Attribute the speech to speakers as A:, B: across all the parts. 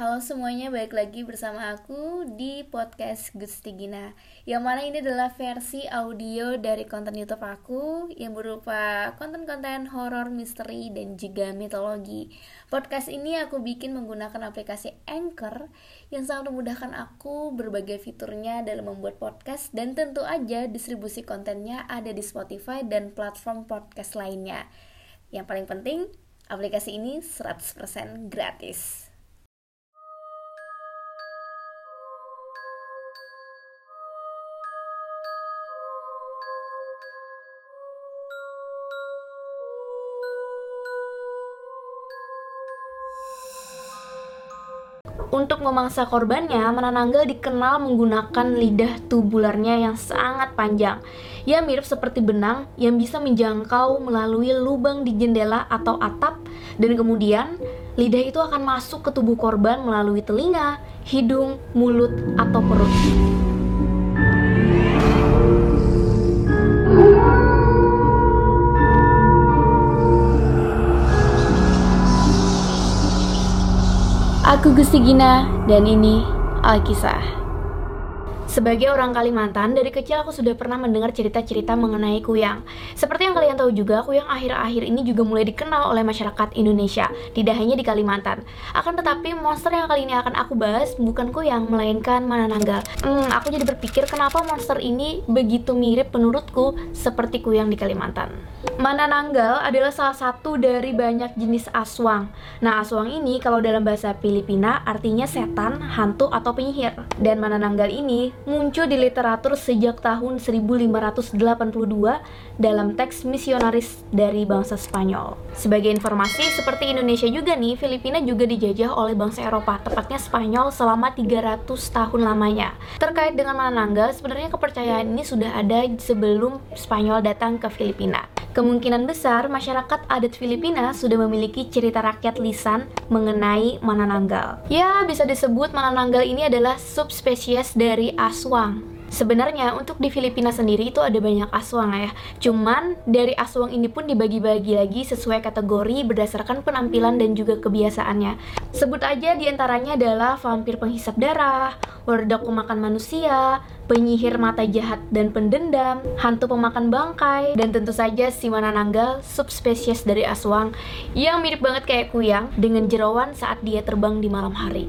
A: Halo semuanya, balik lagi bersama aku di podcast Gusti Gina Yang mana ini adalah versi audio dari konten youtube aku Yang berupa konten-konten horor, misteri, dan juga mitologi. Podcast ini aku bikin menggunakan aplikasi Anchor Yang sangat memudahkan aku berbagai fiturnya dalam membuat podcast Dan tentu aja distribusi kontennya ada di Spotify dan platform podcast lainnya. Yang paling penting, aplikasi ini 100% gratis Untuk memangsa korbannya, Manananggal dikenal menggunakan lidah tubularnya yang sangat panjang. Ia mirip seperti benang yang bisa menjangkau melalui lubang di jendela atau atap dan kemudian lidah itu akan masuk ke tubuh korban melalui telinga, hidung, mulut, atau perut. Aku Gusti Gina dan ini Alkisah. Sebagai orang Kalimantan, dari kecil aku sudah pernah mendengar cerita-cerita mengenai kuyang. Seperti yang kalian tahu juga, kuyang akhir-akhir ini juga mulai dikenal oleh masyarakat Indonesia, tidak hanya di Kalimantan. Akan tetapi, monster yang kali ini akan aku bahas bukan kuyang, melainkan Manananggal. Hmm, aku jadi berpikir kenapa monster ini begitu mirip menurutku seperti kuyang di Kalimantan. Manananggal adalah salah satu dari banyak jenis aswang. Nah, aswang ini kalau dalam bahasa Filipina artinya setan, hantu, atau penyihir. Dan Manananggal ini muncul di literatur sejak tahun 1582 dalam teks misionaris dari bangsa Spanyol. Sebagai informasi, seperti Indonesia juga nih, Filipina juga dijajah oleh bangsa Eropa, tepatnya Spanyol selama 300 tahun lamanya. Terkait dengan Manananggal, sebenarnya kepercayaan ini sudah ada sebelum Spanyol datang ke Filipina. Kemungkinan besar masyarakat adat Filipina sudah memiliki cerita rakyat lisan mengenai Manananggal. Ya, bisa disebut Manananggal ini adalah subspesies dari aswang. Sebenarnya untuk di Filipina sendiri itu ada banyak aswang ya. Cuman dari aswang ini pun dibagi-bagi lagi sesuai kategori berdasarkan penampilan dan juga kebiasaannya. Sebut aja di antaranya adalah vampir penghisap darah, wardak pemakan manusia, penyihir mata jahat dan pendendam, hantu pemakan bangkai, dan tentu saja si manananggal subspesies dari aswang yang mirip banget kayak kuyang dengan jerawan saat dia terbang di malam hari.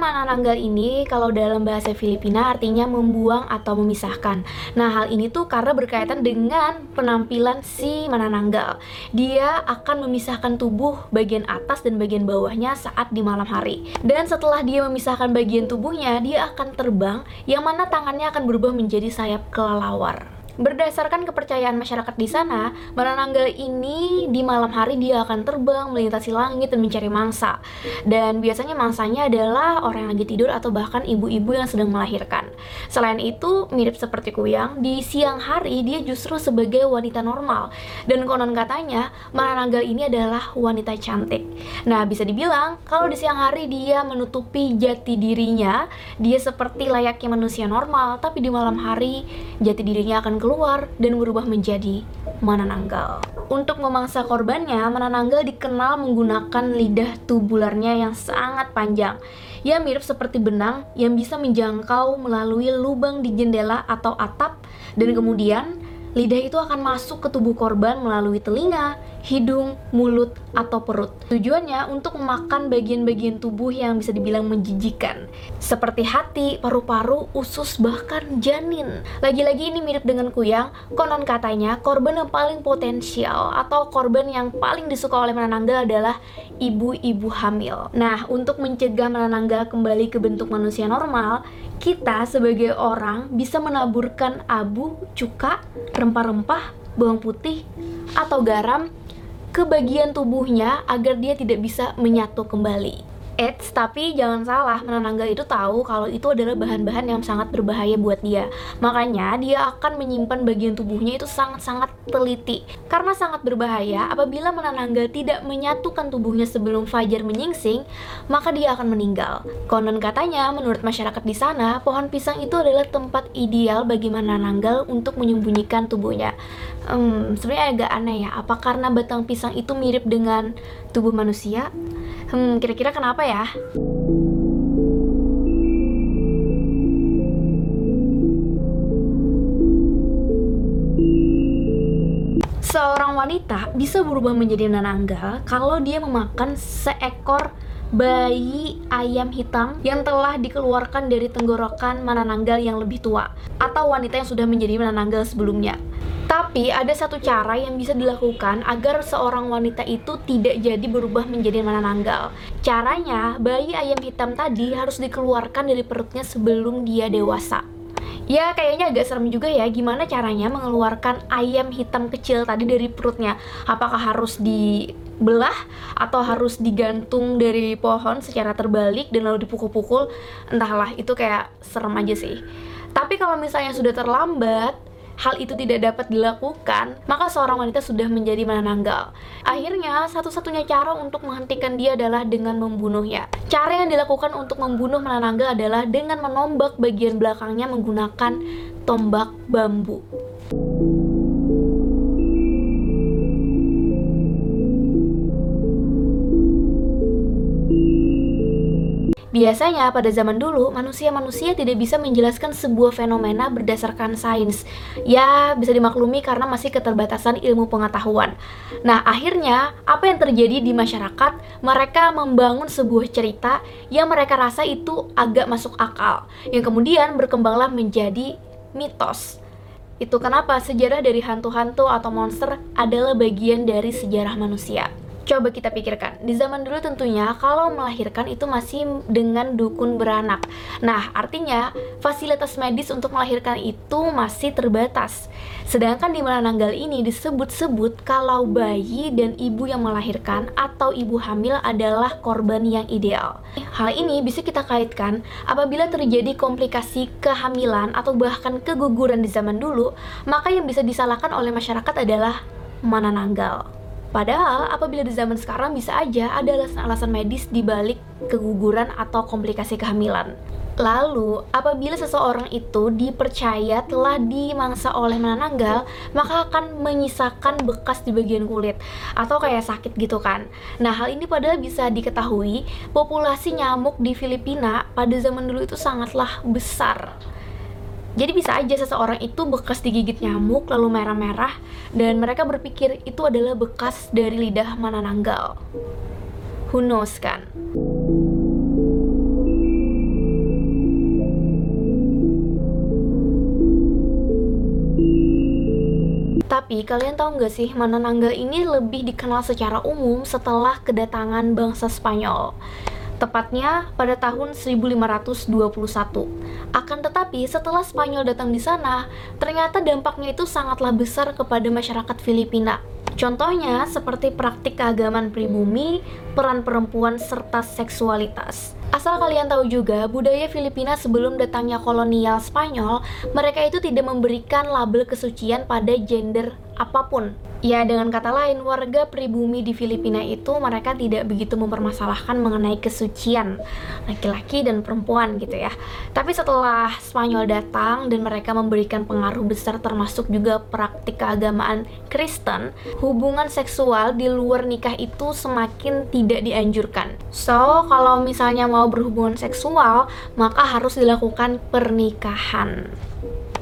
A: Manananggal ini kalau dalam bahasa Filipina artinya membuang atau memisahkan. Nah, hal ini tuh karena berkaitan dengan penampilan si manananggal. Dia akan memisahkan tubuh bagian atas dan bagian bawahnya saat di malam hari. Dan setelah dia memisahkan bagian tubuhnya, dia akan terbang yang mana tangannya akan berubah menjadi sayap kelelawar. Berdasarkan kepercayaan masyarakat di sana, Manananggal ini di malam hari dia akan terbang melintasi langit dan mencari mangsa. Dan biasanya mangsanya adalah orang yang lagi tidur atau bahkan ibu-ibu yang sedang melahirkan. Selain itu, mirip seperti kuyang, di siang hari dia justru sebagai wanita normal. Dan konon katanya, Manananggal ini adalah wanita cantik. Nah, bisa dibilang kalau di siang hari dia menutupi jati dirinya, dia seperti layaknya manusia normal, tapi di malam hari jati dirinya akan keluar dan berubah menjadi Manananggal. Untuk memangsa korbannya, Manananggal dikenal menggunakan lidah tubularnya yang sangat panjang. Ia mirip seperti benang yang bisa menjangkau melalui lubang di jendela atau atap dan kemudian lidah itu akan masuk ke tubuh korban melalui telinga, hidung, mulut, atau perut. Tujuannya untuk memakan bagian-bagian tubuh yang bisa dibilang menjijikan, seperti hati, paru-paru, usus, bahkan janin. Lagi-lagi ini mirip dengan kuyang, konon katanya korban yang paling potensial atau korban yang paling disuka oleh menanangga adalah ibu-ibu hamil. Nah, untuk mencegah menanangga kembali ke bentuk manusia normal, kita sebagai orang bisa menaburkan abu, cuka, rempah-rempah, bawang putih, atau garam ke bagian tubuhnya agar dia tidak bisa menyatu kembali. Eits, tapi jangan salah, menanangga itu tahu kalau itu adalah bahan-bahan yang sangat berbahaya buat dia. Makanya dia akan menyimpan bagian tubuhnya itu sangat-sangat teliti. Karena sangat berbahaya, apabila menanangga tidak menyatukan tubuhnya sebelum fajar menyingsing, maka dia akan meninggal. Konon katanya, menurut masyarakat di sana, pohon pisang itu adalah tempat ideal bagi menananggal untuk menyembunyikan tubuhnya. Hmm, sebenarnya agak aneh ya, apa karena batang pisang itu mirip dengan tubuh manusia? Hmm, kira-kira kenapa ya? Seorang wanita bisa berubah menjadi nananggal kalau dia memakan seekor bayi ayam hitam yang telah dikeluarkan dari tenggorokan manananggal yang lebih tua atau wanita yang sudah menjadi manananggal sebelumnya. Tapi ada satu cara yang bisa dilakukan agar seorang wanita itu tidak jadi berubah menjadi manananggal. Caranya, bayi ayam hitam tadi harus dikeluarkan dari perutnya sebelum dia dewasa. Ya kayaknya agak serem juga ya gimana caranya mengeluarkan ayam hitam kecil tadi dari perutnya. Apakah harus dibelah atau harus digantung dari pohon secara terbalik dan lalu dipukul-pukul? Entahlah itu kayak serem aja sih. Tapi kalau misalnya sudah terlambat hal itu tidak dapat dilakukan, maka seorang wanita sudah menjadi manananggal. Akhirnya, satu-satunya cara untuk menghentikan dia adalah dengan membunuhnya. Cara yang dilakukan untuk membunuh manananggal adalah dengan menombak bagian belakangnya menggunakan tombak bambu. Biasanya pada zaman dulu manusia-manusia tidak bisa menjelaskan sebuah fenomena berdasarkan sains. Ya, bisa dimaklumi karena masih keterbatasan ilmu pengetahuan. Nah, akhirnya apa yang terjadi di masyarakat? Mereka membangun sebuah cerita yang mereka rasa itu agak masuk akal, yang kemudian berkembanglah menjadi mitos. Itu kenapa sejarah dari hantu-hantu atau monster adalah bagian dari sejarah manusia. Coba kita pikirkan, di zaman dulu tentunya kalau melahirkan itu masih dengan dukun beranak. Nah, artinya fasilitas medis untuk melahirkan itu masih terbatas. Sedangkan di Malananggal ini disebut-sebut kalau bayi dan ibu yang melahirkan atau ibu hamil adalah korban yang ideal. Hal ini bisa kita kaitkan apabila terjadi komplikasi kehamilan atau bahkan keguguran di zaman dulu, maka yang bisa disalahkan oleh masyarakat adalah Manananggal. Padahal apabila di zaman sekarang bisa aja ada alasan-alasan medis di balik keguguran atau komplikasi kehamilan. Lalu, apabila seseorang itu dipercaya telah dimangsa oleh menananggal, maka akan menyisakan bekas di bagian kulit atau kayak sakit gitu kan. Nah, hal ini padahal bisa diketahui populasi nyamuk di Filipina pada zaman dulu itu sangatlah besar. Jadi bisa aja seseorang itu bekas digigit nyamuk lalu merah-merah dan mereka berpikir itu adalah bekas dari lidah manananggal. Who knows kan? Tapi kalian tahu nggak sih Manananggal ini lebih dikenal secara umum setelah kedatangan bangsa Spanyol tepatnya pada tahun 1521. Akan tetapi, setelah Spanyol datang di sana, ternyata dampaknya itu sangatlah besar kepada masyarakat Filipina. Contohnya seperti praktik keagamaan pribumi, peran perempuan, serta seksualitas. Asal kalian tahu juga, budaya Filipina sebelum datangnya kolonial Spanyol, mereka itu tidak memberikan label kesucian pada gender apa pun. Ya, dengan kata lain, warga pribumi di Filipina itu mereka tidak begitu mempermasalahkan mengenai kesucian laki-laki dan perempuan gitu ya. Tapi setelah Spanyol datang dan mereka memberikan pengaruh besar termasuk juga praktik keagamaan Kristen, hubungan seksual di luar nikah itu semakin tidak dianjurkan. So, kalau misalnya mau berhubungan seksual, maka harus dilakukan pernikahan.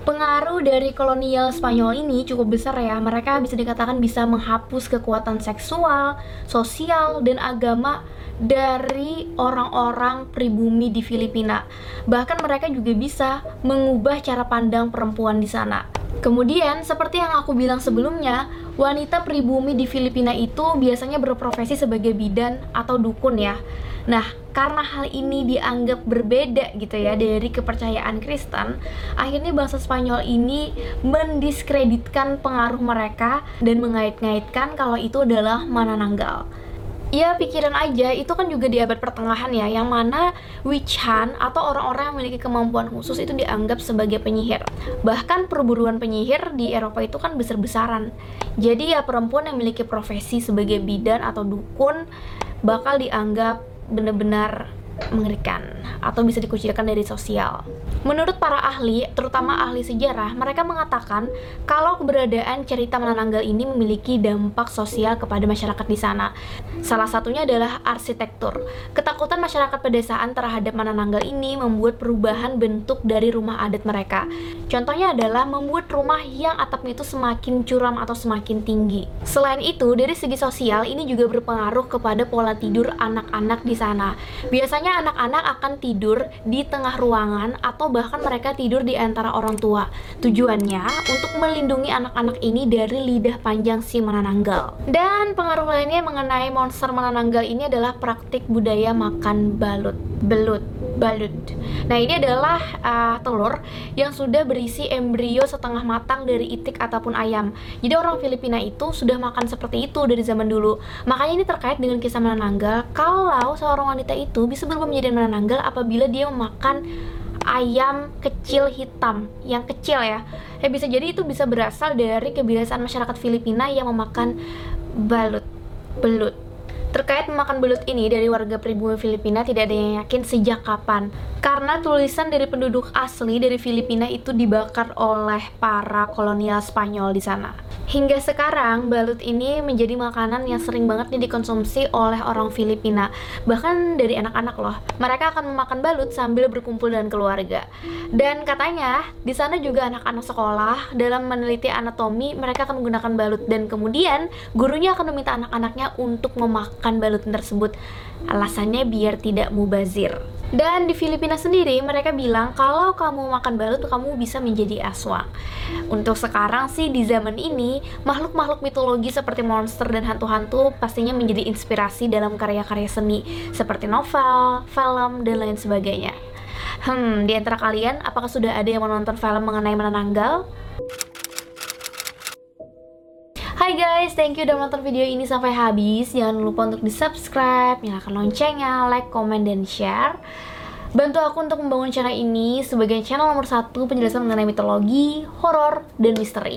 A: Pengaruh dari kolonial Spanyol ini cukup besar ya. Mereka bisa dikatakan bisa menghapus kekuatan seksual, sosial, dan agama dari orang-orang pribumi di Filipina. Bahkan mereka juga bisa mengubah cara pandang perempuan di sana. Kemudian, seperti yang aku bilang sebelumnya, wanita pribumi di Filipina itu biasanya berprofesi sebagai bidan atau dukun ya. Nah, karena hal ini dianggap berbeda gitu ya dari kepercayaan Kristen, akhirnya bangsa Spanyol ini mendiskreditkan pengaruh mereka dan mengait-ngaitkan kalau itu adalah manananggal. Ya pikiran aja, itu kan juga di abad pertengahan ya, yang mana witch hunt atau orang-orang yang memiliki kemampuan khusus itu dianggap sebagai penyihir. Bahkan perburuan penyihir di Eropa itu kan besar-besaran. Jadi ya perempuan yang memiliki profesi sebagai bidan atau dukun bakal dianggap benar-benar mengerikan. atau bisa dikucilkan dari sosial. Menurut para ahli, terutama ahli sejarah, mereka mengatakan kalau keberadaan cerita Menananggal ini memiliki dampak sosial kepada masyarakat di sana. Salah satunya adalah arsitektur. Ketakutan masyarakat pedesaan terhadap Menananggal ini membuat perubahan bentuk dari rumah adat mereka. Contohnya adalah membuat rumah yang atapnya itu semakin curam atau semakin tinggi. Selain itu, dari segi sosial ini juga berpengaruh kepada pola tidur anak-anak di sana. Biasanya anak-anak akan tidur di tengah ruangan atau bahkan mereka tidur di antara orang tua. Tujuannya untuk melindungi anak-anak ini dari lidah panjang si Manananggal. Dan pengaruh lainnya mengenai monster Manananggal ini adalah praktik budaya makan balut. Belut, balut. Nah, ini adalah uh, telur yang sudah berisi embrio setengah matang dari itik ataupun ayam. Jadi orang Filipina itu sudah makan seperti itu dari zaman dulu. Makanya ini terkait dengan kisah Manananggal kalau seorang wanita itu bisa berubah menjadi Manananggal apabila dia memakan ayam kecil hitam yang kecil ya. Ya bisa jadi itu bisa berasal dari kebiasaan masyarakat Filipina yang memakan balut, belut. Terkait memakan belut ini dari warga pribumi Filipina tidak ada yang yakin sejak kapan. Karena tulisan dari penduduk asli dari Filipina itu dibakar oleh para kolonial Spanyol di sana. Hingga sekarang, balut ini menjadi makanan yang sering banget nih dikonsumsi oleh orang Filipina. Bahkan dari anak-anak loh. Mereka akan memakan balut sambil berkumpul dengan keluarga. Dan katanya, di sana juga anak-anak sekolah dalam meneliti anatomi, mereka akan menggunakan balut dan kemudian gurunya akan meminta anak-anaknya untuk memakan balut tersebut. Alasannya biar tidak mubazir. Dan di Filipina sendiri mereka bilang kalau kamu makan balut kamu bisa menjadi aswang. Untuk sekarang sih di zaman ini makhluk-makhluk mitologi seperti monster dan hantu-hantu pastinya menjadi inspirasi dalam karya-karya seni seperti novel, film dan lain sebagainya. Hmm, di antara kalian apakah sudah ada yang menonton film mengenai menananggal? Hai guys, thank you udah nonton video ini sampai habis. Jangan lupa untuk di subscribe, nyalakan loncengnya, like, comment, dan share. Bantu aku untuk membangun channel ini sebagai channel nomor satu penjelasan mengenai mitologi, horor, dan misteri.